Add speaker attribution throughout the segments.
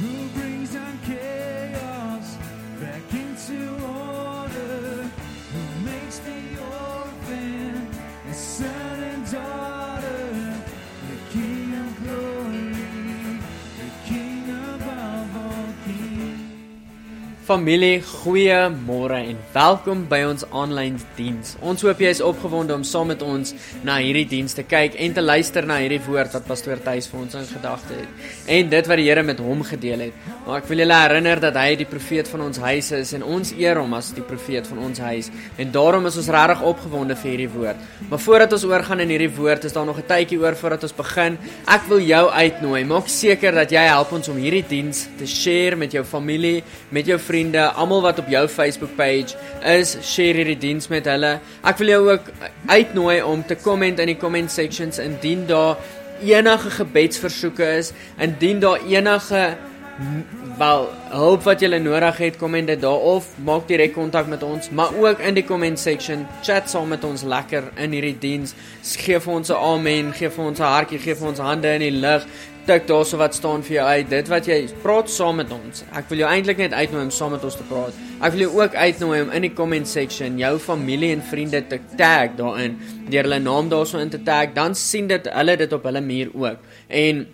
Speaker 1: who brings down chaos
Speaker 2: Familie, goeiemôre en welkom by ons aanlyn diens. Ons hoop jy is opgewonde om saam met ons na hierdie diens te kyk en te luister na hierdie woord wat pastoor Thys vir ons in gedagte het en dit wat die Here met hom gedeel het. Maar ek wil julle herinner dat hy die profeet van ons huis is en ons eer hom as die profeet van ons huis en daarom is ons regtig opgewonde vir hierdie woord. Maar voordat ons oorgaan in hierdie woord, is daar nog 'n tydjie oor voordat ons begin. Ek wil jou uitnooi. Maak seker dat jy help ons om hierdie diens te share met jou familie, met jou vriende, almal wat op jou Facebook page is, share hierdie diens met hulle. Ek wil jou ook uitnooi om te comment in die comment sections indien daar enige gebedsversoeke is, indien daar enige wel hulp wat jy nodig het, kom en dit daar of maak direk kontak met ons, maar ook in die comment section chat saam met ons lekker in hierdie diens. Gee vir ons 'n amen, gee vir ons 'n hartjie, gee vir ons hande in die lug. Tik daarso wat staan vir jou uit. Dit wat jy praat saam met ons. Ek wil jou eintlik net uitnooi om saam met ons te praat. Ek wil jou ook uitnooi om in die comment section jou familie en vriende te tag daarin, deur hulle naam daarso in te tag, dan sien dit hulle dit op hulle muur ook. En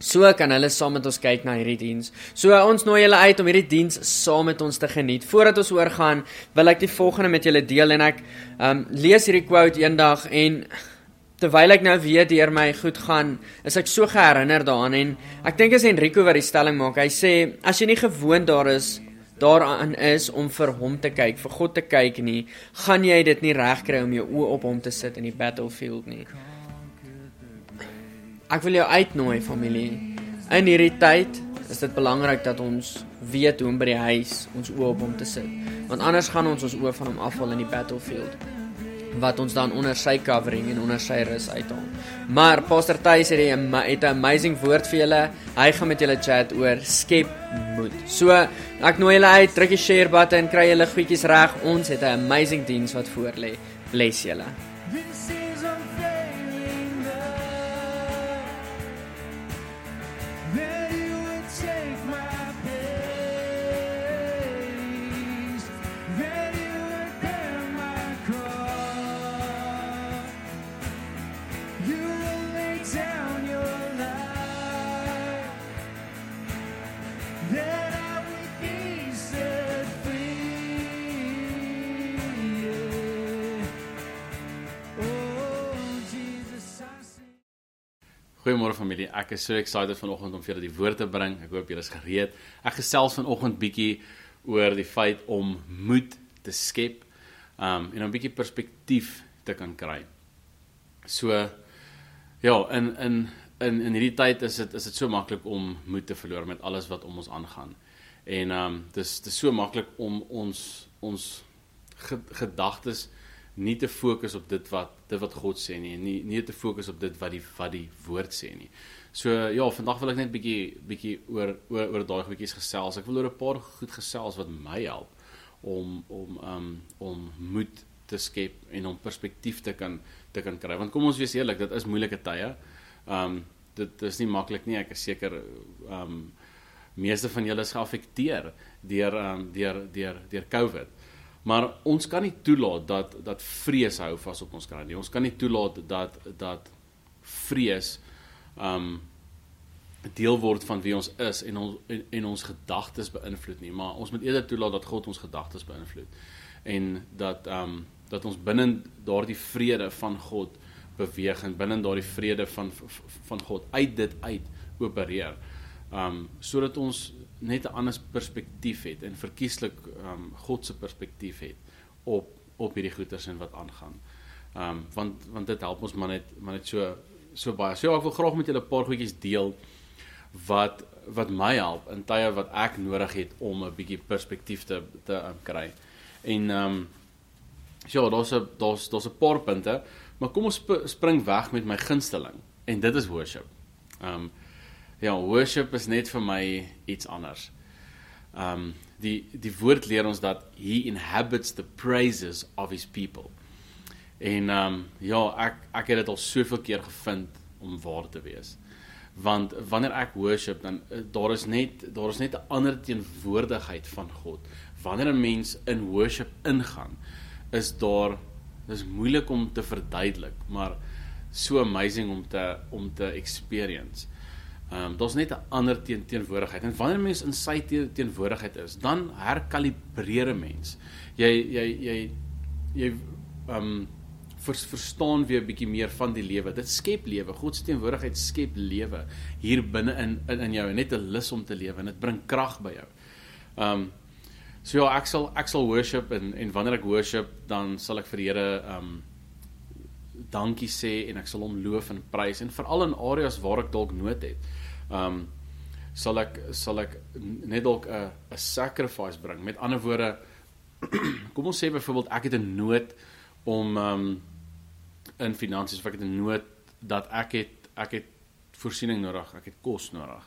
Speaker 2: So kan hulle saam met ons kyk na hierdie diens. So ons nooi julle uit om hierdie diens saam met ons te geniet. Voordat ons oorgaan, wil ek die volgende met julle deel en ek um lees hierdie quote eendag en terwyl ek nou weer deur my goed gaan, is ek so geherinner daaraan en ek dink as Enrico wat die stelling maak. Hy sê as jy nie gewoond daar is daaraan is om vir hom te kyk, vir God te kyk nie, gaan jy dit nie regkry om jou oë op hom te sit in die battlefield nie. Ek wil jou uitnooi familie. In hierdie tyd is dit belangrik dat ons weet hoe om by die huis ons oë op hom te sit. Want anders gaan ons ons oë van hom afval in die battlefield wat ons dan onder sy covering en onder sy rus uithaal. Maar Pastor Thys het 'n het 'n amazing woord vir julle. Hy gaan met julle chat oor skep moed. So ek nooi julle uit, druk die share button, kry julle goedjies reg. Ons het 'n amazing diens wat voor lê. Bless julle.
Speaker 3: Goeiemôre familie. Ek is so excited vanoggend om vir julle die woord te bring. Ek hoop julle is gereed. Ek gesels vanoggend bietjie oor die feit om moed te skep um en 'n bietjie perspektief te kan kry. So ja, in in in in hierdie tyd is dit is dit so maklik om moed te verloor met alles wat om ons aangaan. En um dis dis so maklik om ons ons ge, gedagtes nie te fokus op dit wat dit wat God sê nie en nie nie te fokus op dit wat die wat die woord sê nie. So ja, vandag wil ek net bietjie bietjie oor oor oor daai goedjies gesels. Ek wil oor 'n paar goed gesels wat my help om om um om moed te skep en om perspektief te kan te kan kry. Want kom ons wees eerlik, dit is moeilike tye. Um dit is nie maklik nie. Ek is seker um meeste van julle is geaffekteer deur um deur deur deur COVID. Maar ons kan nie toelaat dat dat vrees hou vas op ons kry nie. Ons kan nie toelaat dat dat vrees um deel word van wie ons is en ons en, en ons gedagtes beïnvloed nie, maar ons moet eerder toelaat dat God ons gedagtes beïnvloed en dat um dat ons binne daardie vrede van God beweeg en binne daardie vrede van van God uit dit uit opereer. Um sodat ons net 'n ander perspektief het en verkieslik um God se perspektief het op op hierdie goeters en wat aangaan. Um want want dit help ons maar net maar net so so baie. So ek wil graag met julle 'n paar goedjies deel wat wat my help in tye wat ek nodig het om 'n bietjie perspektief te te um, kry. En ehm um, ja, daar's 'n daar's daar's 'n paar punte, maar kom ons sp spring weg met my gunsteling en dit is worship. Ehm um, ja, worship is net vir my iets anders. Ehm um, die die woord leer ons dat he inhabits the praises of his people. En ehm um, ja, ek ek het dit al soveel keer gevind om waar te wees. Want wanneer ek worship dan uh, daar is net daar is net 'n ander teenwoordigheid van God. Wanneer 'n mens in worship ingaan, is daar dis moeilik om te verduidelik, maar so amazing om te om te experience. Ehm um, daar's net 'n ander teen, teenwoordigheid. En wanneer mens in sy te, teenwoordigheid is, dan herkalibreer 'n mens. Jy jy jy jy ehm um, vers, verstaan weer 'n bietjie meer van die lewe. Dit skep lewe. God se teenwoordigheid skep lewe hier binne in, in in jou en net 'n lus om te lewe en dit bring krag by jou. Ehm um, so ja, ek sal ek sal worship en en wanneer ek worship, dan sal ek vir die Here ehm um, dankie sê en ek sal hom loof en prys en veral in areas waar ek dalk nood het. Ehm um, sal ek sal ek net dalk 'n 'n sacrifice bring. Met ander woorde, kom ons sê byvoorbeeld ek het 'n nood om ehm um, in finansies of ek het 'n nood dat ek het ek het voorsiening nodig, ek het kos nodig.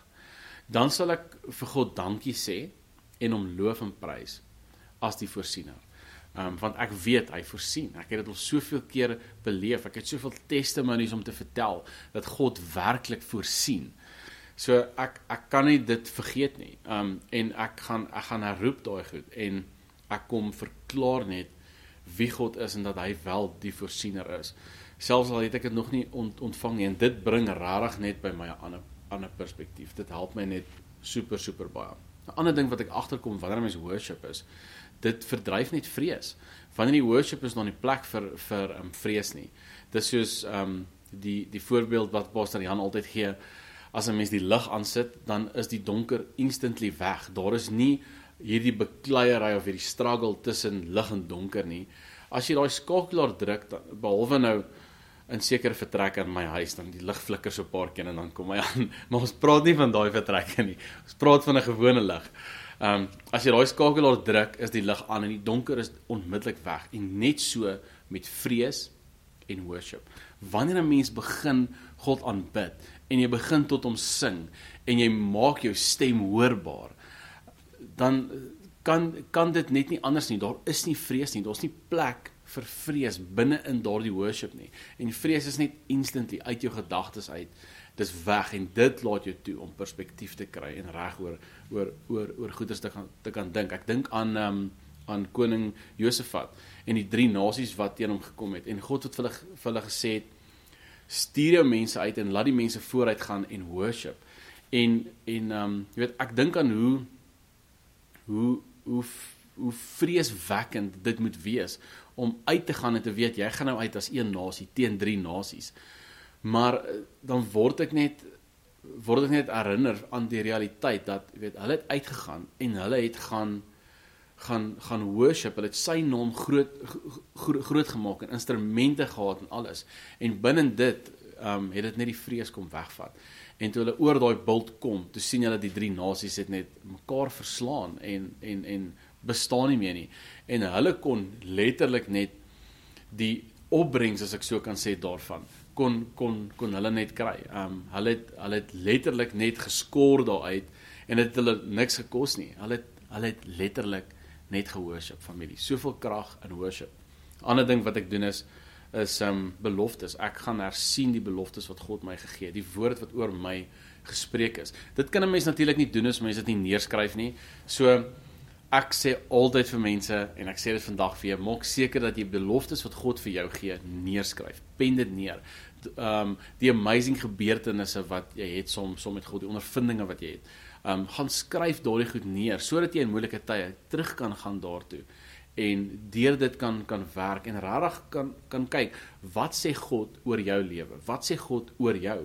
Speaker 3: Dan sal ek vir God dankie sê en hom loof en prys as die voorsiener. Ehm um, want ek weet hy voorsien. Ek het dit al soveel kere beleef. Ek het soveel testimonies om te vertel dat God werklik voorsien. So ek ek kan nie dit vergeet nie. Um, en ek gaan ek gaan herroep daai goed en ek kom verklaar net wie God is en dat hy wel die voorsiener is selfs al het ek dit nog nie ont, ontvang nie en dit bring regtig net by my 'n ander ander perspektief. Dit help my net super super baie. 'n Ander ding wat ek agterkom wanneer mens worship is, dit verdryf net vrees. Wanneer die worship is dan nie plek vir vir um, vrees nie. Dis soos ehm um, die die voorbeeld wat Pastor Jan altyd gee, as 'n mens die lig aansit, dan is die donker instantly weg. Daar is nie hierdie bekleierery of hierdie struggle tussen lig en donker nie. As jy daai skakelaar druk, dan, behalwe nou in sekere vertrekke in my huis dan die lig flikker so 'n paar keer en dan kom hy aan. Maar ons praat nie van daai vertrekke nie. Ons praat van 'n gewone lig. Ehm um, as jy daai skakelaar druk, is die lig aan en die donker is onmiddellik weg en net so met vrees en worship. Wanneer 'n mens begin God aanbid en jy begin tot hom sing en jy maak jou stem hoorbaar, dan kan kan dit net nie anders nie. Daar is nie vrees nie. Daar's nie plek vir vrees binne in daardie worship nie. En vrees is net instantly uit jou gedagtes uit. Dis weg en dit laat jou toe om perspektief te kry en reg oor oor oor oor goeders te gaan te kan dink. Ek dink aan ehm um, aan koning Josafat en die drie nasies wat teen hom gekom het en God het vir hulle vir hulle gesê stuur jou mense uit en laat die mense vooruit gaan en worship. En en ehm um, jy weet ek dink aan hoe hoe hoe hoe vreeswekkend dit moet wees om uit te gaan en te weet jy gaan nou uit as een nasie teen drie nasies. Maar eh, dan word ek net word ek net herinner aan die realiteit dat jy weet hulle het uitgegaan en hulle het gaan gaan gaan worship, hulle het sy naam groot groot, groot gemaak en instrumente gehad en alles. En binne dit ehm um, het dit net die vrees kom wegvat. En toe hulle oor daai bult kom, toe sien hulle die drie nasies het net mekaar verslaan en en en bestaan nie meer nie. En hulle kon letterlik net die opbrengs as ek so kan sê daarvan kon kon kon hulle net kry. Um hulle het hulle het letterlik net geskor daaruit en dit het hulle niks gekos nie. Hulle het hulle het letterlik net gehoorship familie. Soveel krag in worship. Ander ding wat ek doen is is um beloftes. Ek gaan hersien die beloftes wat God my gegee het, die woord wat oor my gespreek is. Dit kan 'n mens natuurlik nie doen as mens dit nie neerskryf nie. So ek sê altyd vir mense en ek sê dit vandag vir jou, maak seker dat jy beloftes wat God vir jou gee neerskryf. Pen dit neer. Um, die amazing gebeurtenisse wat jy het soms som met God, die ondervindinge wat jy het. Ehm um, gaan skryf daardie goed neer sodat jy in moeilike tye terug kan gaan daartoe en deur dit kan kan werk en regtig kan kan kyk wat sê God oor jou lewe? Wat sê God oor jou?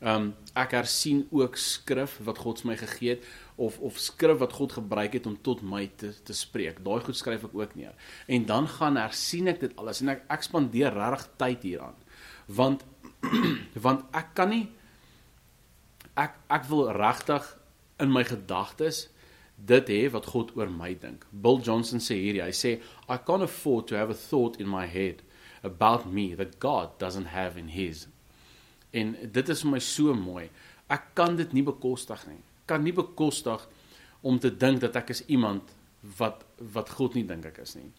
Speaker 3: Ehm um, ek hersien ook skrif wat God my gegee het of of skrif wat God gebruik het om tot my te te spreek. Daai goed skryf ek ook neer. En dan gaan hersien ek dit alles en ek ek spandeer regtig tyd hieraan. Want want ek kan nie ek ek wil regtig in my gedagtes dit hê wat God oor my dink. Bill Johnson sê hierdie, hy sê I can't afford to have a thought in my head about me that God doesn't have in his. En dit is vir my so mooi. Ek kan dit nie bekostig nie kan nie bekostig om te dink dat ek is iemand wat wat God nie dink ek is nie.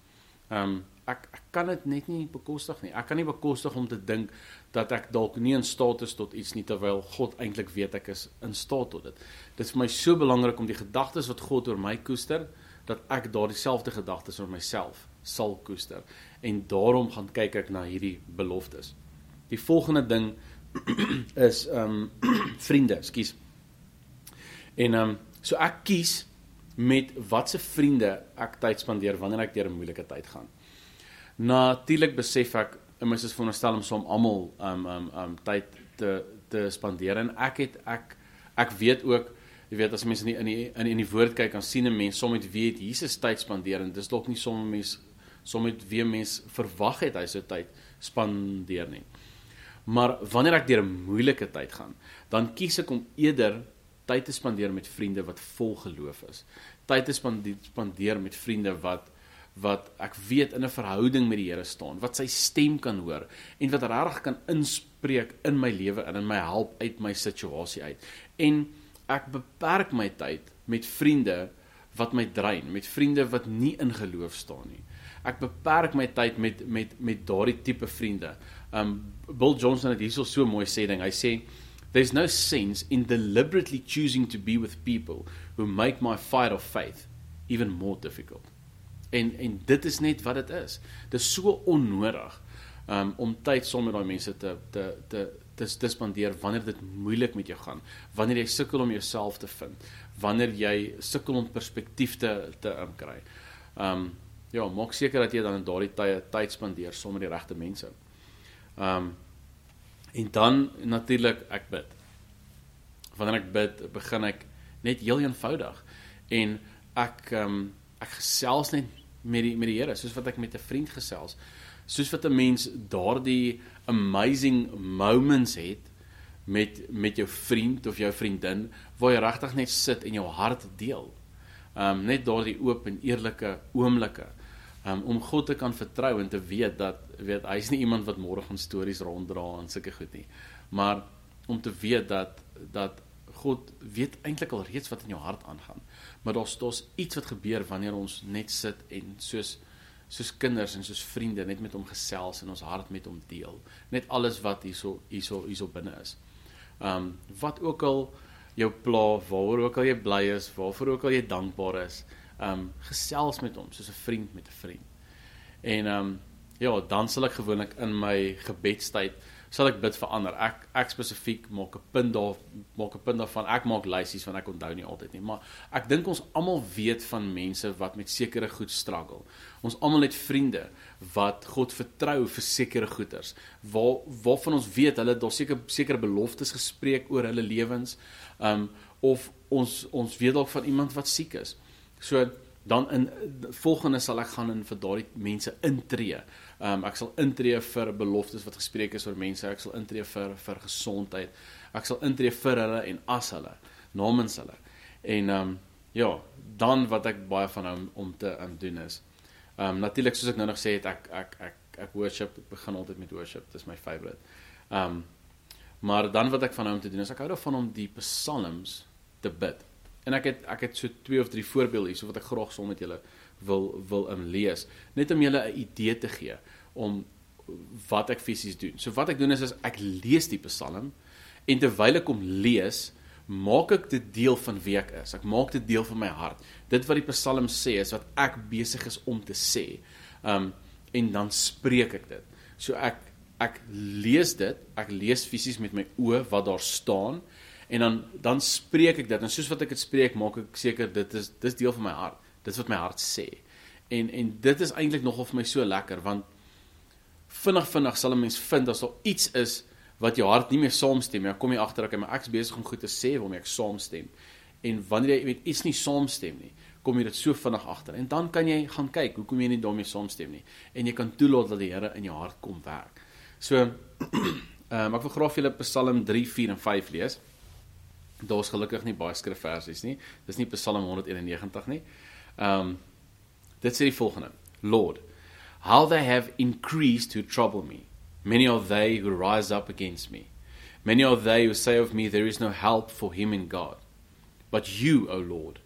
Speaker 3: Um, ek ek kan dit net nie bekostig nie. Ek kan nie bekostig om te dink dat ek dalk nie in staat is tot iets nie terwyl God eintlik weet ek is in staat tot dit. Dit is vir my so belangrik om die gedagtes wat God oor my koester, dat ek daardie selfde gedagtes oor myself sal koester. En daarom gaan kyk ek na hierdie beloftes. Die volgende ding is ehm um, vriende, skus. En ehm um, so ek kies met watse vriende ek tyd spandeer wanneer ek deur 'n moeilike tyd gaan. Natuurlik besef ek en mens is veronderstel om som almal um um um tyd te te spandeer en ek het ek ek weet ook jy weet as mense in die, in die in die woord kyk dan sien 'n mens som met wie het Jesus tyd spandeer en dis dalk nie som mense som met wie mens verwag het hy sou tyd spandeer nie. Maar wanneer ek deur 'n moeilike tyd gaan, dan kies ek om eerder tyd te spandeer met vriende wat vol geloof is. Tyd te spandeer met vriende wat wat ek weet in 'n verhouding met die Here staan, wat sy stem kan hoor en wat regtig kan inspreek in my lewe en in my help uit my situasie uit. En ek beperk my tyd met vriende wat my drein, met vriende wat nie in geloof staan nie. Ek beperk my tyd met met met daardie tipe vriende. Um Bill Johnson het hierso so mooi sê ding. Hy sê There's no sense in deliberately choosing to be with people who make my fight of faith even more difficult. En en dit is net wat dit is. Dit is so onnodig um, om tyd saam met daai mense te te te te te spandeer wanneer dit moeilik met jou gaan, wanneer jy sukkel om jouself te vind, wanneer jy sukkel om perspektief te te um, kry. Um ja, maak seker dat jy dan in daardie tye tyd spandeer saam met die regte mense. Um En dan natuurlik ek bid. Wanneer ek bid, begin ek net heel eenvoudig en ek ehm um, ek gesels net met die met die Here soos wat ek met 'n vriend gesels. Soos wat 'n mens daardie amazing moments het met met jou vriend of jou vriendin waar jy regtig net sit en jou hart deel. Um, net daardie oop en eerlike oomblikke um, om God te kan vertrou en te weet dat weet hy's nie iemand wat môre gaan stories ronddra en sulke goed nie. Maar om te weet dat dat God weet eintlik al reeds wat in jou hart aangaan. Maar daar's daar's iets wat gebeur wanneer ons net sit en soos soos kinders en soos vriende net met hom gesels en ons hart met hom deel. Net alles wat hierso hierso hierso binne is. Um wat ook al jou pla, waaroor ook al jy bly is, waarvoor ook al jy dankbaar is, um gesels met hom soos 'n vriend met 'n vriend. En um ja, dan sal ek gewoonlik in my gebedstyd sal ek bid vir ander. Ek ek spesifiek maak 'n punt daar maak 'n punt daarvan. Ek maak lysies want ek onthou nie altyd nie, maar ek dink ons almal weet van mense wat met sekere goed struggle. Ons almal het vriende wat God vertrou vir sekere goeders. Waar waarvan ons weet hulle het daar seker sekere beloftes gespreek oor hulle lewens. Um of ons ons weet dalk van iemand wat siek is. So dan in volgende sal ek gaan in vir daardie mense intree. Um, ek sal intree vir beloftes wat gespreek is oor mense. Ek sal intree vir vir gesondheid. Ek sal intree vir hulle en as hulle namens hulle. En ehm um, ja, dan wat ek baie van hom om te um, doen is. Ehm um, natuurlik soos ek nou nog sê het ek ek ek ek worship ek begin altyd met worship. Dis my favorite. Ehm um, maar dan wat ek van hom te doen is ek hou daarvan om die psalms te bid. En ek het ek het so twee of drie voorbeelde hier so wat ek graag saam met julle wil wil in lees, net om julle 'n idee te gee om wat ek fisies doen. So wat ek doen is, is ek lees die Psalm en terwyl ek hom lees, maak ek dit deel van wie ek is. Ek maak dit deel van my hart. Dit wat die Psalm sê is wat ek besig is om te sê. Um en dan spreek ek dit. So ek ek lees dit, ek lees fisies met my oë wat daar staan en dan dan spreek ek dit en soos wat ek dit spreek maak ek seker dit is dis deel van my hart dit wat my hart sê. En en dit is eintlik nogal vir my so lekker want vinnig vinnig sal 'n mens vind as daar iets is wat jou hart nie meer saamstem nie. Dan kom jy agter ek my ek's besig om goed te sê waarmee ek saamstem. En wanneer jy weet iets nie saamstem nie kom jy dit so vinnig agter en dan kan jy gaan kyk hoekom jy nie daarmee saamstem nie. En jy kan toelaat dat die Here in jou hart kom werk. So um, ek wil graag vir julle Psalm 3 4 en 5 lees. Daar's gelukkig nie baie skrifversies nie. Dis nie Psalm 191 nie. Um dit sê volgende: Lord, how they have increased to trouble me. Many are they who rise up against me. Many are they who say of me there is no help for him in God. But you, O Lord,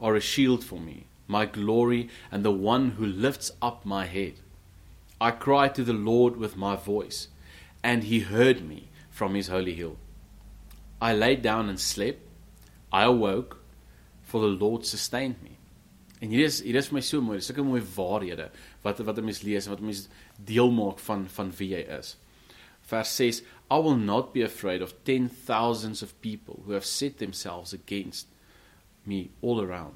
Speaker 3: are a shield for me, my glory, and the one who lifts up my head. I cried to the Lord with my voice, and he heard me from his holy hill. I lay down and slept. I awoke, for the Lord sustained me. En hier is hier is vir my so mooi, sulke mooi waarhede wat wat 'n mens lees en wat 'n mens deel maak van van wie jy is. Vers 6: I will not be afraid of 10 thousands of people who have set themselves against me all around.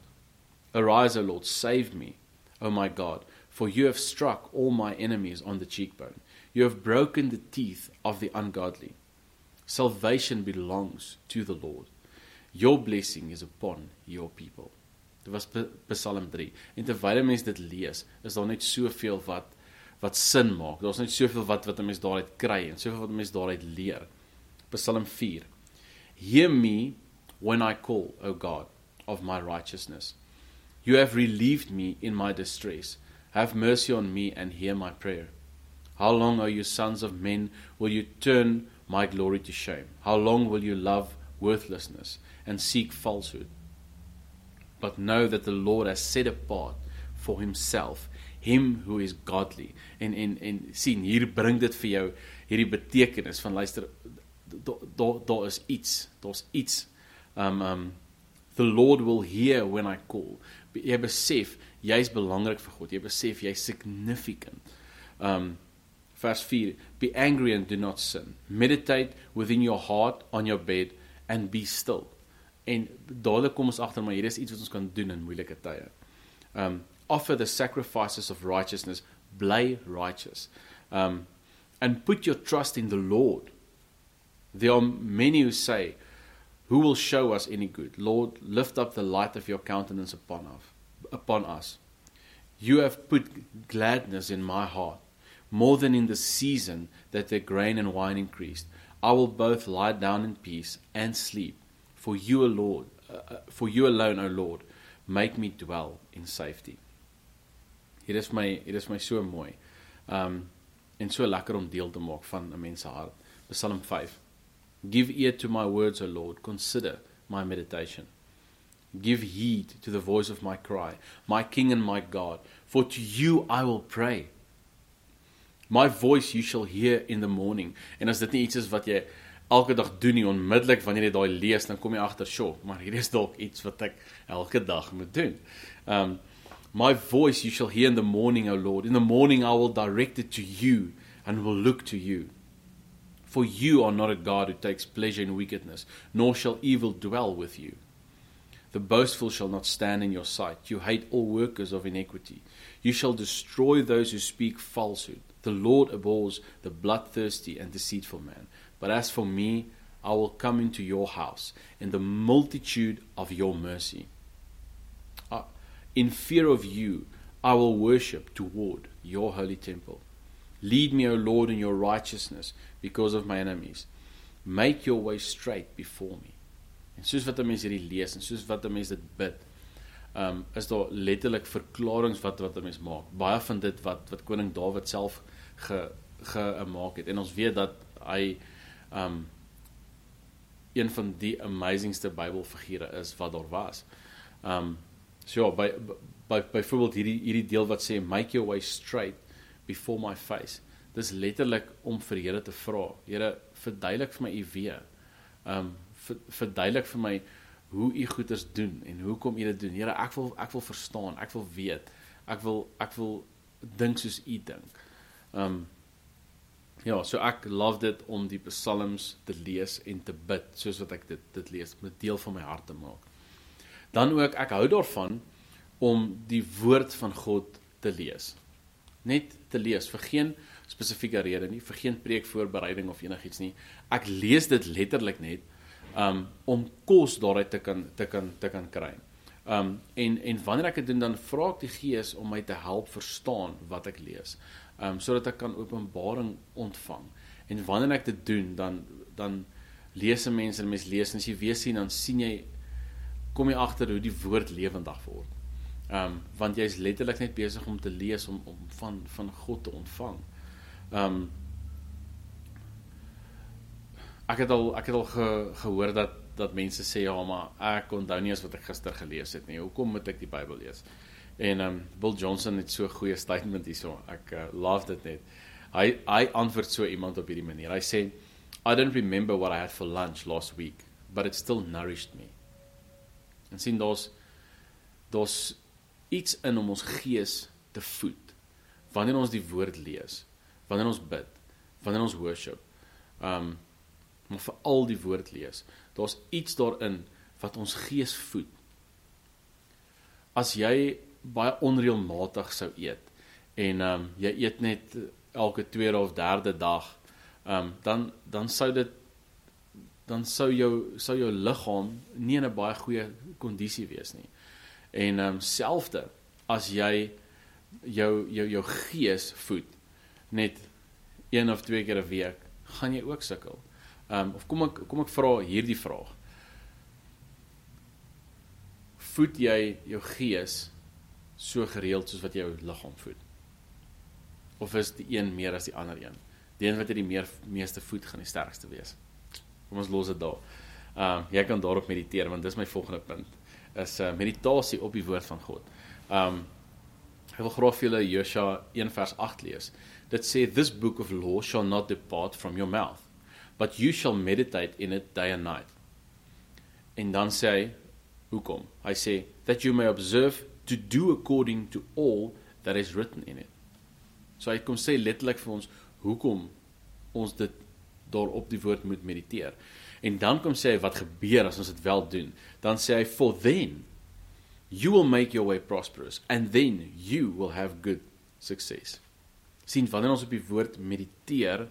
Speaker 3: Arise, O Lord, save me, O my God, for you have struck all my enemies on the cheekbone. You have broken the teeth of the ungodly. Salvation belongs to the Lord. Your blessing is upon your people. Dit was Psalm 3. En terwyl mense dit lees, is daar net soveel wat wat sin maak. Daar's net soveel wat wat 'n mens daaruit kry en soveel wat 'n mens daaruit leer. Psalm 4. Hear me when I call, O God, of my righteousness. You have relieved me in my distress. Have mercy on me and hear my prayer. How long, O you sons of men, will you turn my glory to shame? How long will you love worthlessness and seek falsehood? But know that the Lord has set apart for himself him who is godly. En en en sien, hier bring dit vir jou hierdie betekenis van luister daar daar daar is iets, daar's iets. Um um the Lord will hear when I call. Jy besef jy's belangrik vir God. Jy besef jy's significant. Um vers 4 Be angry and do not sin. Meditate within your heart on your bed and be still. En dadelik kom ons agter maar hier is iets wat ons kan doen in moeilike tye. Um offer the sacrifices of righteousness, bly righteous. Um and put your trust in the Lord. There are many who say, Who will show us any good? Lord, lift up the light of your countenance upon us. Upon us. You have put gladness in my heart, more than in the season that their grain and wine increased. I will both lie down in peace and sleep, for you, O Lord, uh, for you alone, O Lord, make me dwell in safety. Hier is my hier is my so mooi. Um en so lekker om deel te maak van 'n mens se hart. Psalm 5. Give ear to my words, O Lord, consider my meditation. Give heed to the voice of my cry, my King and my God, for to you I will pray. My voice you shall hear in the morning. En as dit nie iets is wat jy elke dag doen nie onmiddellik wanneer jy daai lees, dan kom jy agter, "Sjoe, maar hier is dalk iets wat ek elke dag moet doen." Um My voice you shall hear in the morning, O Lord. In the morning I will direct it to you and will look to you. For you are not a God who takes pleasure in wickedness, nor shall evil dwell with you. The boastful shall not stand in your sight. You hate all workers of iniquity. You shall destroy those who speak falsehood. The Lord abhors the bloodthirsty and deceitful man. But as for me, I will come into your house in the multitude of your mercy. Uh, in fear of you, I will worship toward your holy temple. Lead me, O Lord, in your righteousness because of my enemies. Make your way straight before me. En soos wat 'n mens hierdie lees en soos wat 'n mens dit bid, um is daar letterlik verklaringe wat wat 'n mens maak. Baie van dit wat wat koning Dawid self ge gemaak het. En ons weet dat hy um een van die amazingste Bybelfigure is wat daar was. Um so ja, by by byvoorbeeld hierdie hierdie deel wat sê make your way straight before my face. Dis letterlik om vir Here te vra. Here, verduidelik vir my u weë. Um verduidelik vir my hoe u goeders doen en hoekom u dit doen. Here, ek wil ek wil verstaan, ek wil weet. Ek wil ek wil dink soos u dink. Um ja, so ek love dit om die psalms te lees en te bid soos wat ek dit dit lees, om dit deel van my hart te maak. Dan ook ek hou daarvan om die woord van God te lees. Net te lees vir geen spesifieke rede nie, vir geen preekvoorbereiding of enigiets nie. Ek lees dit letterlik net um om kos daaruit te kan te kan te kan kry. Um en en wanneer ek dit doen dan vra ek die Gees om my te help verstaan wat ek lees. Um sodat ek kan openbaring ontvang. En wanneer ek dit doen dan dan lees mense en mense lees en as jy weer sien dan sien jy kom jy agter hoe die woord lewendig word. Um want jy's letterlik net besig om te lees om om van van God te ontvang. Um ek het al ek het al ge, gehoor dat dat mense sê ja maar ek onthou nie as wat ek gister gelees het nie. Hoekom moet ek die Bybel lees? En um Bill Johnson het so 'n goeie statement hierso. Ek uh, love dit net. Hy hy antwoord so iemand op hierdie manier. Hy sê I don't remember what I had for lunch last week, but it still nourished me. En sien daar's daar's iets in om ons gees te voed. Wanneer ons die woord lees, wanneer ons bid, wanneer ons worship. Um maar vir al die woord lees. Daar's iets daarin wat ons gees voed. As jy baie onreëlmatig sou eet en ehm um, jy eet net elke tweede of derde dag, ehm um, dan dan sou dit dan sou jou sou jou liggaam nie in 'n baie goeie kondisie wees nie. En ehm um, selfde as jy jou jou jou gees voed net een of twee keer 'n week, gaan jy ook sukkel. Ehm um, of kom ek kom ek vra hierdie vraag. Voed jy jou gees so gereeld soos wat jou liggaam voed? Of is die een meer as die ander een? Die een wat jy die meer meeste voed gaan die sterkste wees. Kom ons los dit daar. Ehm uh, jy kan daarop mediteer want dis my volgende punt. Is uh, meditasie op die woord van God. Ehm um, ek wil graag vir julle Josua 1 vers 8 lees. Dit sê this book of law shall not depart from your mouth, but you shall meditate in it day and night. En dan sê hy hoekom? Hy sê that you may observe to do according to all that is written in it. So hy kom sê letterlik vir ons hoekom ons dit daarop die woord moet mediteer. En dan kom sê hy wat gebeur as ons dit wel doen? Dan sê hy for then you will make your way prosperous and then you will have good success. sien wanneer ons op die woord mediteer,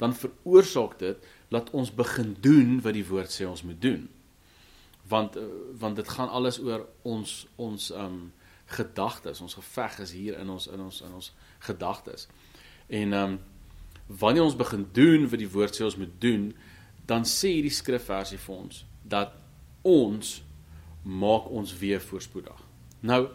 Speaker 3: dan veroorsaak dit dat ons begin doen wat die woord sê ons moet doen. Want uh, want dit gaan alles oor ons ons um gedagtes, ons geveg is hier in ons in ons in ons gedagtes. En um wanneer ons begin doen wat die woord sê ons moet doen, dan sê hierdie skrifversie vir ons dat ons maak ons weer voorspoedig. Nou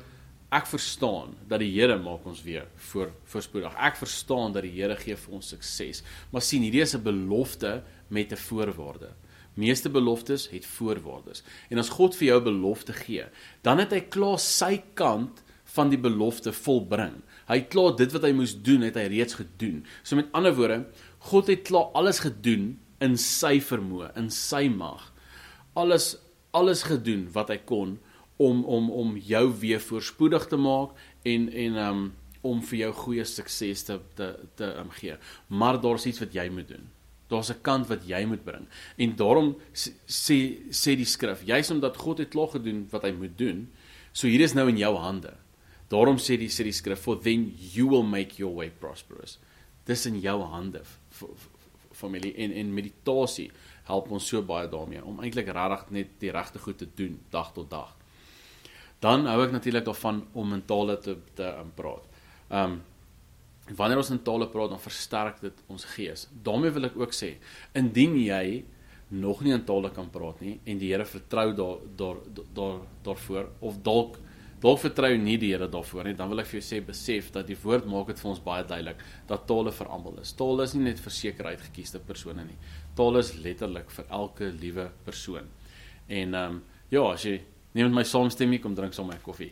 Speaker 3: ek verstaan dat die Here maak ons weer voor voorspoedig. Ek verstaan dat die Here gee vir ons sukses. Maar sien, hierdie is 'n belofte met 'n voorwaarde. Meeste beloftes het voorwaardes. En as God vir jou 'n belofte gee, dan het hy klaar sy kant van die belofte volbring. Hy het klaar dit wat hy moes doen, het hy reeds gedoen. So met ander woorde, God het klaar alles gedoen in sy vermoë, in sy mag. Alles alles gedoen wat hy kon om om om jou weer voorspoedig te maak en en um om vir jou goeie sukses te te te um, gee. Maar daar's iets wat jy moet doen. Daar's 'n kant wat jy moet bring. En daarom sê sê die skrif, juis omdat God het klaar gedoen wat hy moet doen, so hier is nou in jou hande. Daarom sê die sê die skrif, for then you will make your way prosperous. Dis in jou hande familie en en meditasie help ons so baie daarmee om eintlik regtig net die regte goed te doen dag tot dag. Dan hou ek natuurlik daarvan om mentale te te um, praat. Um wanneer ons in tale praat dan versterk dit ons gees. daarmee wil ek ook sê, indien jy nog nie in tale kan praat nie en die Here vertrou daar daar daar daarvoor of dalk dalk vertrou nie die Here daarvoor nie, dan wil ek vir jou sê besef dat die woord maak dit vir ons baie duidelik dat tale vir almal is. Tale is nie net vir seker uitgekiesde persone nie. Tale is letterlik vir elke liewe persoon. En ehm um, ja, as jy neem met my saamstem nie kom drink sommer koffie.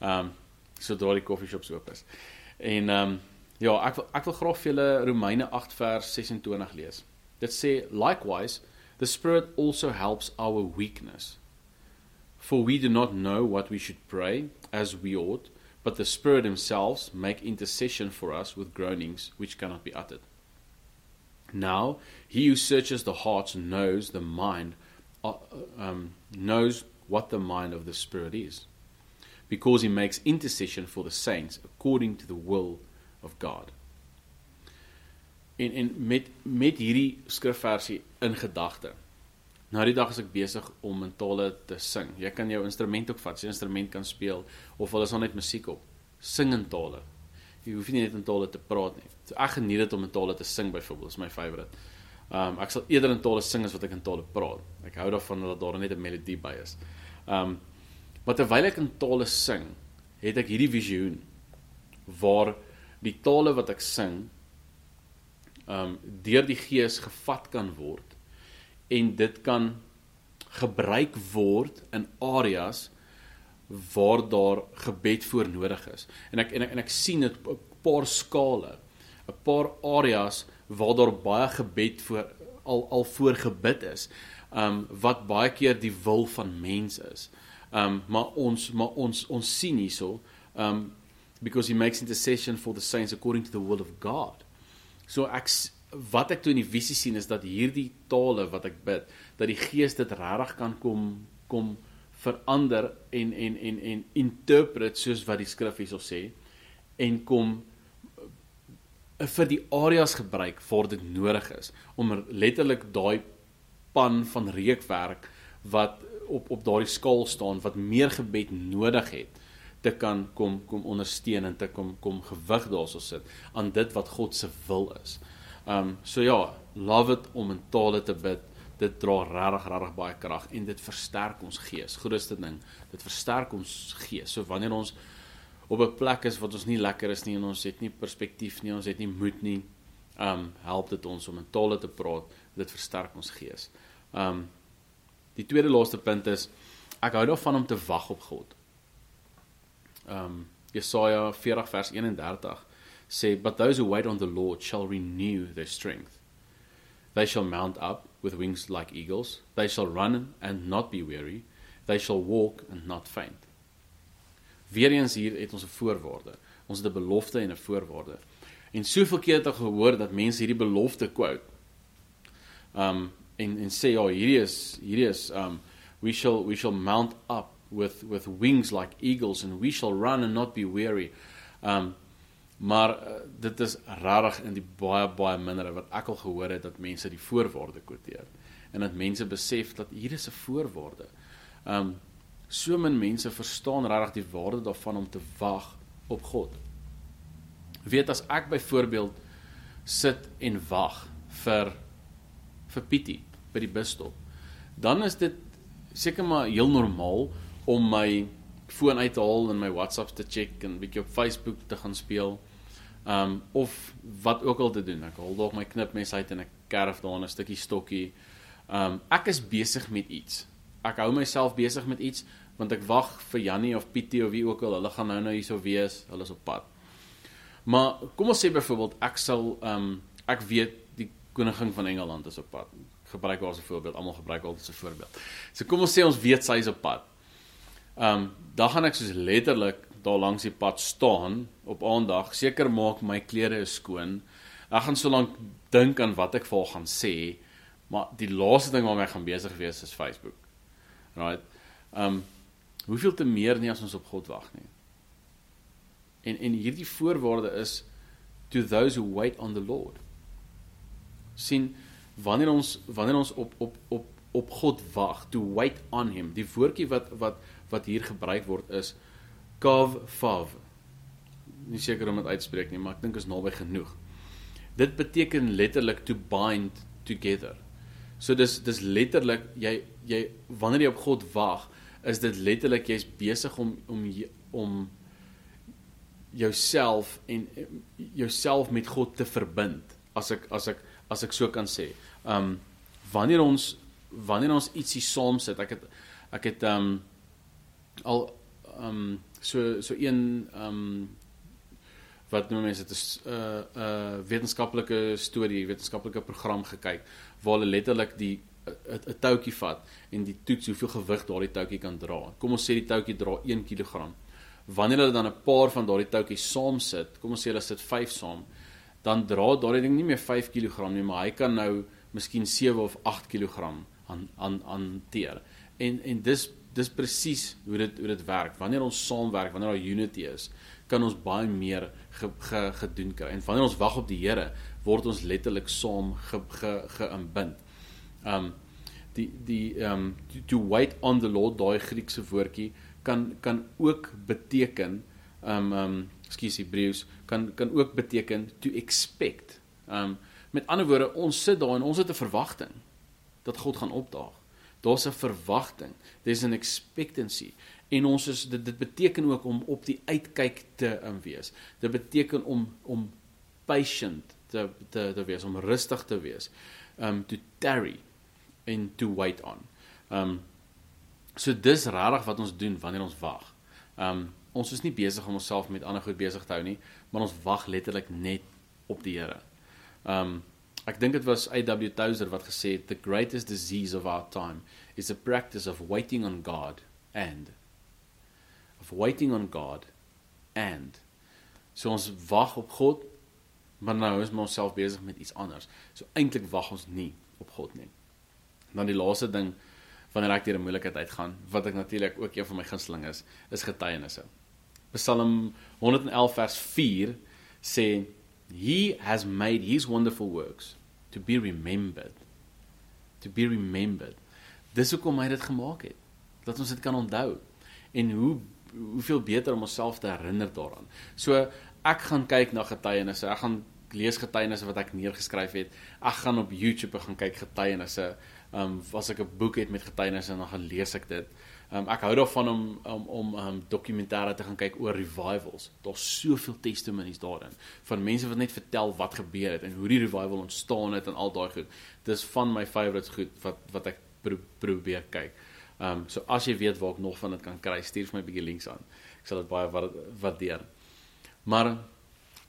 Speaker 3: Ehm um, sodra die koffieshops oop is. En ehm um, Ja, ek wil ek wil graag vir julle Romeine 8 vers 26 lees. Dit sê likewise the spirit also helps our weakness. For we do not know what we should pray as we ought, but the spirit himself make intercession for us with groanings which cannot be uttered. Now, he who searches the hearts knows the mind uh, um, knows what the mind of the spirit is, because he makes intercession for the saints according to the will of God. En en met met hierdie skrifversie in gedagte. Nou die dag is ek besig om in tale te sing. Jy kan jou instrument ook vat, jy instrument kan speel of al is daar net musiek op. Sing in tale. Jy hoef nie net in tale te praat nie. So ek geniet dit om in tale te sing byvoorbeeld, is my favourite. Um ek sal eerder in tale sing as wat ek in tale praat. Ek hou daarvan dat daar net 'n melodie by is. Um maar terwyl ek in tale sing, het ek hierdie visioen waar die tale wat ek sing um deur die gees gevat kan word en dit kan gebruik word in areas waar daar gebed voor nodig is. En ek en ek, en ek sien dit op 'n paar skale, 'n paar areas waar daar baie gebed voor al al voor gebid is. Um wat baie keer die wil van mens is. Um maar ons maar ons ons sien hierso um because he makes intercession for the saints according to the will of God. So ek wat ek toe in die visie sien is dat hierdie tale wat ek bid, dat die Gees dit regtig kan kom kom verander en en en en interpret soos wat die skrif hierso sê en kom uh, vir die areas gebruik waar dit nodig is om letterlik daai pan van reukwerk wat op op daardie skaal staan wat meer gebed nodig het te kan kom kom ondersteun en te kom kom gewig daarso sit aan dit wat God se wil is. Um so ja, love it om in tale te bid. Dit dra regtig regtig baie krag en dit versterk ons gees. Grootste ding, dit versterk ons gees. So wanneer ons op 'n plek is wat ons nie lekker is nie en ons het nie perspektief nie, ons het nie moed nie, um help dit ons om in tale te praat. Dit versterk ons gees. Um die tweede laaste punt is ek hou daarvan om te wag op God. Um Jesaja 40 vers 31 sê but those who wait on the Lord shall renew their strength. They shall mount up with wings like eagles. They shall run and not be weary. They shall walk and not faint. Weereens hier het ons 'n voorwaarde. Ons het 'n belofte en 'n voorwaarde. En soveel keer het ek gehoor dat mense hierdie belofte quote. Um en en sê ja, hierdie is hierdie is um we shall we shall mount up with with wings like eagles and we shall run and not be weary. Um maar uh, dit is rarig in die baie baie minder wat ek al gehoor het dat mense die voorwaarde quoteer en dat mense besef dat hier is 'n voorwaarde. Um so min mense verstaan regtig die waarde daarvan om te wag op God. Weet as ek byvoorbeeld sit en wag vir vir Pietie by die busstop, dan is dit seker maar heel normaal om my foon uit te haal en my WhatsApps te check en bietjie op Facebook te gaan speel. Um of wat ook al te doen. Ek haal dalk my knipmes uit en ek kerf daar 'n stukkie stokkie. Um ek is besig met iets. Ek hou myself besig met iets want ek wag vir Jannie of Pietie of wie ook al. Hulle gaan nou nou hierso wees. Hulle is op pad. Maar kom ons sê byvoorbeeld ek sal um ek weet die koningin van Engeland is op pad. Gebruik haar as 'n voorbeeld. Almal gebruik haar as 'n voorbeeld. So kom ons sê ons weet sy is op pad. Um dan gaan ek soos letterlik daar langs die pad staan op aandag, seker maak my klere is skoon. Ek gaan so lank dink aan wat ek vir haar gaan sê, maar die laaste ding waarmee ek gaan besig wees is Facebook. Right? Um hoeveel te meer nie as ons op God wag nie. En en hierdie voorwaarde is to those who wait on the Lord. sien wanneer ons wanneer ons op op op op God wag, to wait on him. Die woordjie wat wat wat hier gebruik word is kav fav. Nie seker om dit uitspreek nie, maar ek dink is naby genoeg. Dit beteken letterlik to bind together. So dis dis letterlik jy jy wanneer jy op God wag, is dit letterlik jy's besig om om om jouself en jouself met God te verbind as ek as ek as ek so kan sê. Um wanneer ons wanneer ons ietsie saam sit, ek het ek het um al um so so een um wat noem mense dit is 'n uh, 'n uh, wetenskaplike storie, wetenskaplike program gekyk waar hulle letterlik die 'n touwtjie vat en die toets hoeveel gewig daardie touwtjie kan dra. Kom ons sê die touwtjie dra 1 kg. Wanneer hulle dan 'n paar van daardie touwtjies saam sit, kom ons sê hulle sit 5 saam, dan dra daardie ding nie meer 5 kg nie, maar hy kan nou miskien 7 of 8 kg aan aan hanteer. En en dis dis presies hoe dit hoe dit werk. Wanneer ons saamwerk, wanneer daar unity is, kan ons baie meer ge, ge, gedoen kry. En wanneer ons wag op die Here, word ons letterlik saam geïnbind. Ge, um die die um to, to wait on the Lord, daai Griekse woordjie kan kan ook beteken um um ekskuus Hebreëus kan kan ook beteken to expect. Um met ander woorde, ons sit daar en ons het 'n verwagting dat God gaan opdaag. Daar's 'n verwagting. There's an expectancy. En ons is dit dit beteken ook om op die uitkyk te um, wees. Dit beteken om om patient te te te wees, om rustig te wees. Um to tarry and to wait on. Um so dis regtig wat ons doen wanneer ons wag. Um ons is nie besig om onsself met ander goed besig te hou nie, maar ons wag letterlik net op die Here. Um ek dink dit was A.W. Tozer wat gesê het the greatest disease of our time is a practice of waiting on God and of waiting on God and so ons wag op God maar nou is ons self besig met iets anders. So eintlik wag ons nie op God nie. Dan die laaste ding wanneer ek deur 'n moeilikheid uitgaan, wat ek natuurlik ook een van my gunsteling is, is getuienisse. Psalm 111 vers 4 sê he has made his wonderful works to be remembered. To be remembered. Dis hoekom hy dit gemaak het. Dat ons dit kan onthou. En hoe hoeveel beter om onsself te herinner daaraan. So ek gaan kyk na getuienisse. Ek gaan lees getuienisse wat ek neergeskryf het. Ek gaan op YouTube gaan kyk getuienisse. Ehm um, as ek 'n boek het met getuienisse dan gaan lees ek dit. Um, ek hou daarvan om om om um, dokumentêre te gaan kyk oor revivals. Daar's soveel testimonies daarin van mense wat net vertel wat gebeur het en hoe die revival ontstaan het en al daai goed. Dis van my favorites goed wat wat ek pro probeer kyk. Ehm um, so as jy weet waar ek nog van dit kan kry, stuur vir my 'n bietjie links aan. Ek sal dit baie waardeer. Maar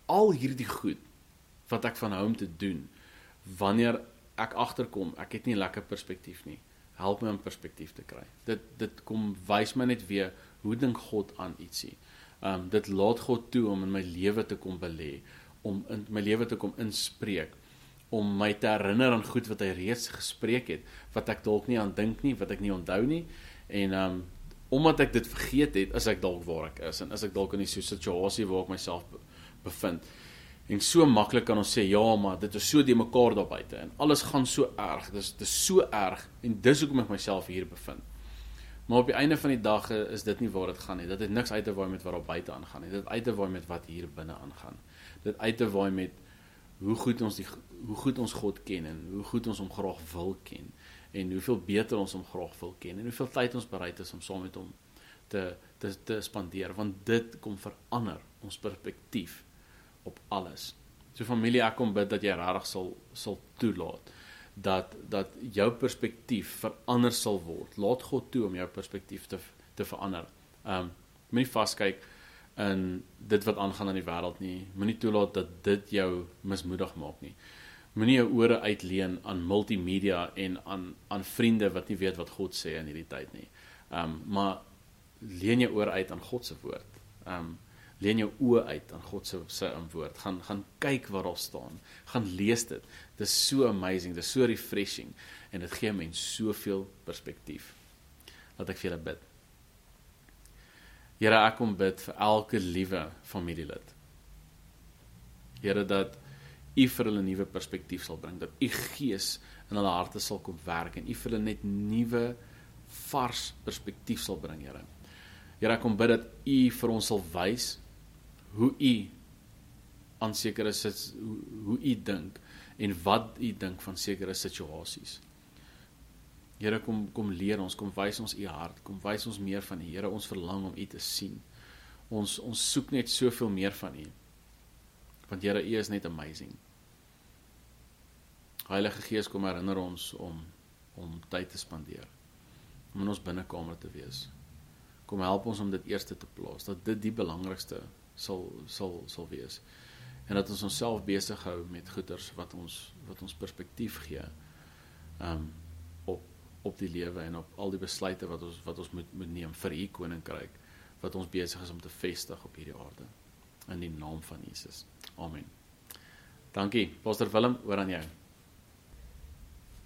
Speaker 3: al hierdie goed wat ek van hou om te doen wanneer ek agterkom, ek het nie lekker perspektief nie. Help my om perspektief te kry. Dit dit kom wys my net weer hoe dink God aan ietsie. Um dit laat God toe om in my lewe te kom belê, om in my lewe te kom inspreek, om my te herinner aan goed wat hy reeds gespreek het, wat ek dalk nie aan dink nie, wat ek nie onthou nie. En um omdat ek dit vergeet het, is ek dalk waar ek is en is ek dalk in 'n situasie waar ek myself bevind. En so maklik kan ons sê ja, maar dit is so de mekaar daar buite en alles gaan so erg. Dis dis so erg en dis hoekom ek myself hier bevind. Maar op die einde van die dag is dit nie waar dit gaan nie. Dit het niks uit te waai met wat daar buite aangaan nie. Dit uit te waai met wat hier binne aangaan. Dit uit te waai met hoe goed ons die hoe goed ons God ken en hoe goed ons hom graag wil ken en hoeveel beter ons hom graag wil ken en hoeveel tyd ons bereid is om saam met hom te te te spandeer want dit kom verander ons perspektief op alles. So familie, ek kom bid dat jy regtig sal sal toelaat dat dat jou perspektief verander sal word. Laat God toe om jou perspektief te te verander. Um moenie vaskyk in dit wat aangaan in die wêreld nie. Moenie toelaat dat dit jou mismoedig maak nie. Moenie jou ore uitleen aan multimedia en aan aan vriende wat nie weet wat God sê in hierdie tyd nie. Um maar leen jou ore uit aan God se woord. Um leen jou oë uit aan God se se woord. Gaan gaan kyk wat daar staan. Gaan lees dit. Dit is so amazing, dit is so refreshing en dit gee mens soveel perspektief. Laat ek vir julle bid. Here, ek kom bid vir elke liewe familielid. Here dat U vir hulle nuwe perspektief sal bring, dat U Gees in hulle harte sal kom werk en U vir hulle net nuwe vars perspektief sal bring, Here. Here, ek kom bid dat U vir ons sal wys hoe u aan sekere sit hoe, u dink en wat u dink van sekere situasies. Here kom kom leer ons, kom wys ons u hart, kom wys ons meer van die Here, ons verlang om u te sien. Ons ons soek net soveel meer van u. Want Here, u is net amazing. Heilige Gees kom herinner ons om om tyd te spandeer. Om in ons binnekamer te wees. Kom help ons om dit eerste te plaas, dat dit die belangrikste sal sal sal wees. En dat ons onsself besig hou met goeders wat ons wat ons perspektief gee. Um op op die lewe en op al die besluite wat ons wat ons moet moet neem vir u koninkryk wat ons besig is om te vestig op hierdie aarde. In die naam van Jesus. Amen. Dankie. Pastor Willem, oor aan jou.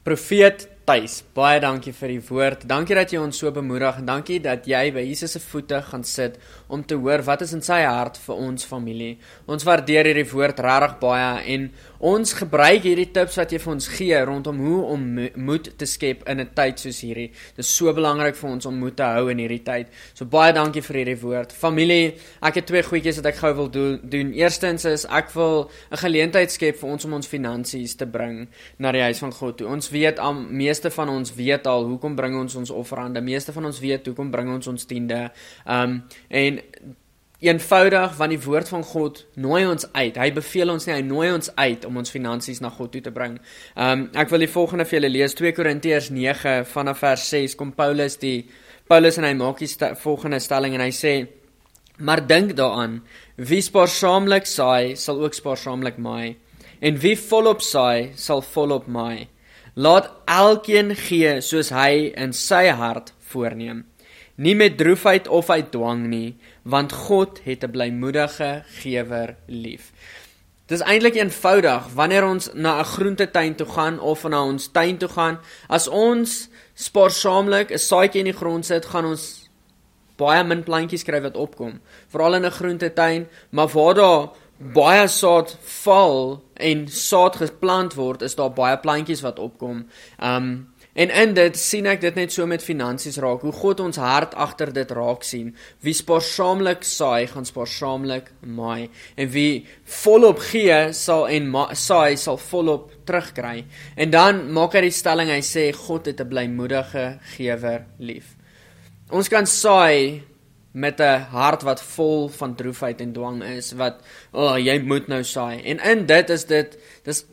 Speaker 2: Profeet Tuis, baie dankie vir die woord. Dankie dat jy ons so bemoedig en dankie dat jy by Jesus se voete gaan sit om te hoor wat is in sy hart vir ons familie. Ons waardeer hierdie woord regtig baie en ons gebruik hierdie tips wat jy vir ons gee rondom hoe om moed te skep in 'n tyd soos hierdie. Dit is so belangrik vir ons om moed te hou in hierdie tyd. So baie dankie vir hierdie woord. Familie, ek het twee goedjies wat ek gou wil do doen. Eerstens is ek wil 'n geleentheid skep vir ons om ons finansies te bring na die huis van God toe. Ons weet al meeste van ons weet al hoekom bring ons ons offerande. Meeste van ons weet hoekom bring ons ons tiende. Um en eenvoudig want die woord van God nooi ons uit. Hy beveel ons nie, hy nooi ons uit om ons finansies na God toe te bring. Um ek wil die volgende vir julle lees 2 Korintiërs 9 vanaf vers 6 kom Paulus die Paulus en hy maak die st volgende stelling en hy sê Maar dink daaraan, wie spaarsaamlik saai, sal ook spaarsaamlik maai, en wie volop saai, sal volop maai. Laat elkeen gee soos hy in sy hart voorneem, nie met droefheid of uit dwang nie, want God het 'n blymoedige gewer lief. Dis eintlik eenvoudig. Wanneer ons na 'n groentetuin toe gaan of na ons tuin toe gaan, as ons spaarsaamlik 'n saadjie in die grond sit, gaan ons baie min plantjies kry wat opkom, veral in 'n groentetuin, maar waar daar baie saad val en saad geplant word, is daar baie plantjies wat opkom. Um en in dit sien ek dit net so met finansies raak, hoe God ons hart agter dit raak sien. Wie spaarsaamlik saai, gaan spaarsaamlik maai en wie volop gee, sal en saai sal volop terugkry. En dan maak hy die stelling, hy sê God het 'n blymoedige gewer lief. Ons kan saai met 'n hart wat vol van droefheid en dwang is wat o, oh, jy moet nou saai. En in dit is dit dis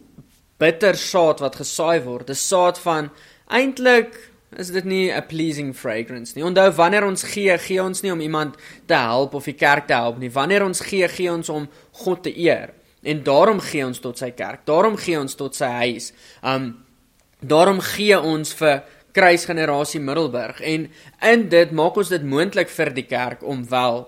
Speaker 2: bitter saad wat gesaai word. Dis saad van eintlik is dit nie 'n pleasing fragrance nie. Onthou wanneer ons gee, gee ons nie om iemand te help of die kerk te help nie. Wanneer ons gee, gee ons om God te eer. En daarom gee ons tot sy kerk. Daarom gee ons tot sy huis. Um daarom gee ons vir kruisgenerasie Middelburg. En in dit maak ons dit moontlik vir die kerk om wel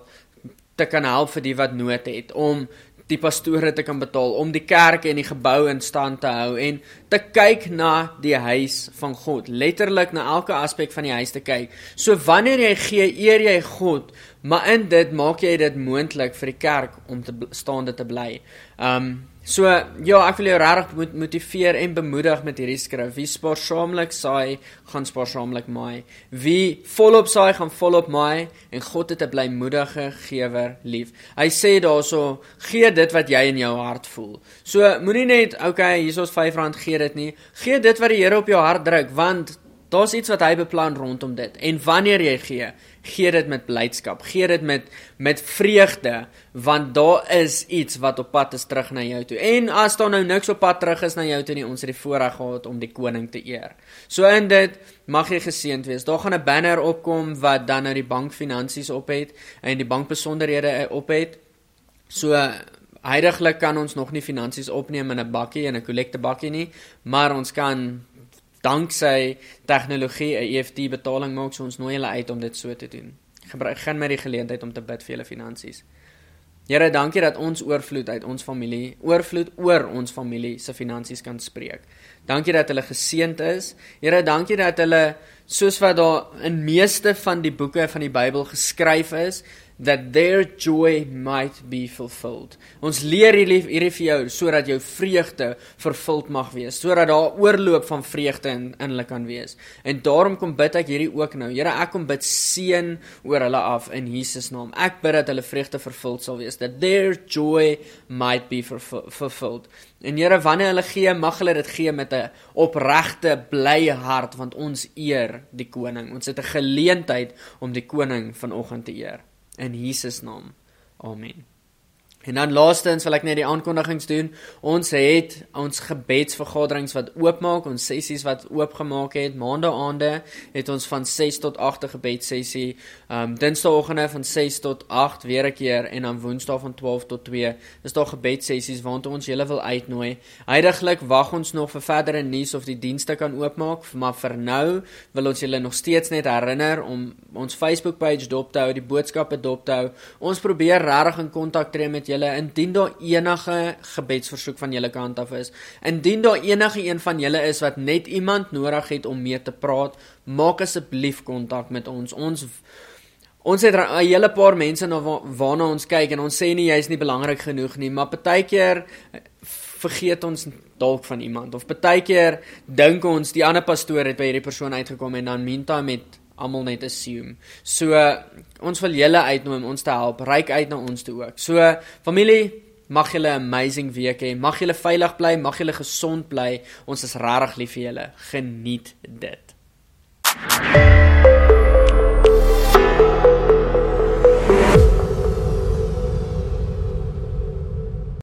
Speaker 2: te kan help vir die wat nood het om die pastore te kan betaal om die kerk en die gebou in stand te hou en te kyk na die huis van God. Letterlik na elke aspek van die huis te kyk. So wanneer jy gee eer jy God maar in dit maak jy dit moontlik vir die kerk om te staande te bly. Um So ja, ek wil jou regtig moet motiveer en bemoedig met hierdie skrif. Wie spaarsaamlik saai, gaan spaarsaamlik maai. Wie volop saai, gaan volop maai en God het 'n blymoedige gewer lief. Hy sê daarso, gee dit wat jy in jou hart voel. So moenie net, okay, hier is ons R5 gee dit nie. Gee dit wat die Here op jou hart druk, want daar's iets wat hy beplan rondom dit. En wanneer jy gee, gee dit met blydskap, gee dit met met vreugde want daar is iets wat op pad is terug na jou toe. En as daar nou niks op pad terug is na jou toe nie, ons het die voorreg gehad om die koning te eer. So in dit mag jy geseënd wees. Daar gaan 'n banner opkom wat dan nou die bankfinansies op het en die bankbesonderhede op het. So Heidiglik kan ons nog nie finansies opneem in 'n bakkie en 'n kollekte bakkie nie, maar ons kan danksy tegnologie 'n EFT betaling maak, so ons nooi hulle uit om dit so te doen. Gebruik gaan met die geleentheid om te bid vir julle finansies. Here, dankie dat ons oorvloed uit ons familie, oorvloed oor ons familie se finansies kan spreek. Dankie dat hulle geseënd is. Here, dankie dat hulle soos wat daar in meeste van die boeke van die Bybel geskryf is, that their joy might be fulfilled. Ons leer hierdie hierdie vir jou sodat jou vreugde vervuld mag wees, sodat daar oorloop van vreugde in in hulle kan wees. En daarom kom bid ek hierdie ook nou. Here, ek kom bid seën oor hulle af in Jesus naam. Ek bid dat hulle vreugde vervuld sal wees, that their joy might be fulfilled. En Here, wanneer hulle gee, mag hulle dit gee met 'n opregte, blye hart want ons eer die koning. Ons het 'n geleentheid om die koning vanoggend te eer in Jesus naam. Amen. En dan laastens wil ek net die aankondigings doen. Ons het ons gebedsvergaderings wat oopmaak, ons sessies wat oopgemaak het. Maandagaande het ons van 6 tot 8 'n gebedsessie. Ehm um, Dinsdagoggende van 6 tot 8 weer 'n keer en dan Woensdae van 12 tot 2. Dis daar gebedsessies waartoe ons julle wil uitnooi. Heidiglik wag ons nog vir verdere nuus of die dienste kan oopmaak, maar vir nou wil ons julle nog steeds net herinner om ons Facebook page dop te hou, die boodskappe dop te hou. Ons probeer regtig in kontak tree met julle indien daar enige gebedsversoek van julle kant af is. Indien daar enige een van julle is wat net iemand nodig het om mee te praat, maak asseblief kontak met ons. Ons ons het 'n hele paar mense na waarna ons kyk en ons sê nie jy's nie belangrik genoeg nie, maar partykeer vergeet ons dalk van iemand of partykeer dink ons die ander pastoor het by hierdie persoon uitgekom en dan meantime met almal net assume. So ons wil julle uitnooi om ons te help, reik uit na ons toe ook. So familie, mag julle 'n amazing week hê. Mag julle veilig bly, mag julle gesond bly. Ons is regtig lief vir julle. Geniet dit.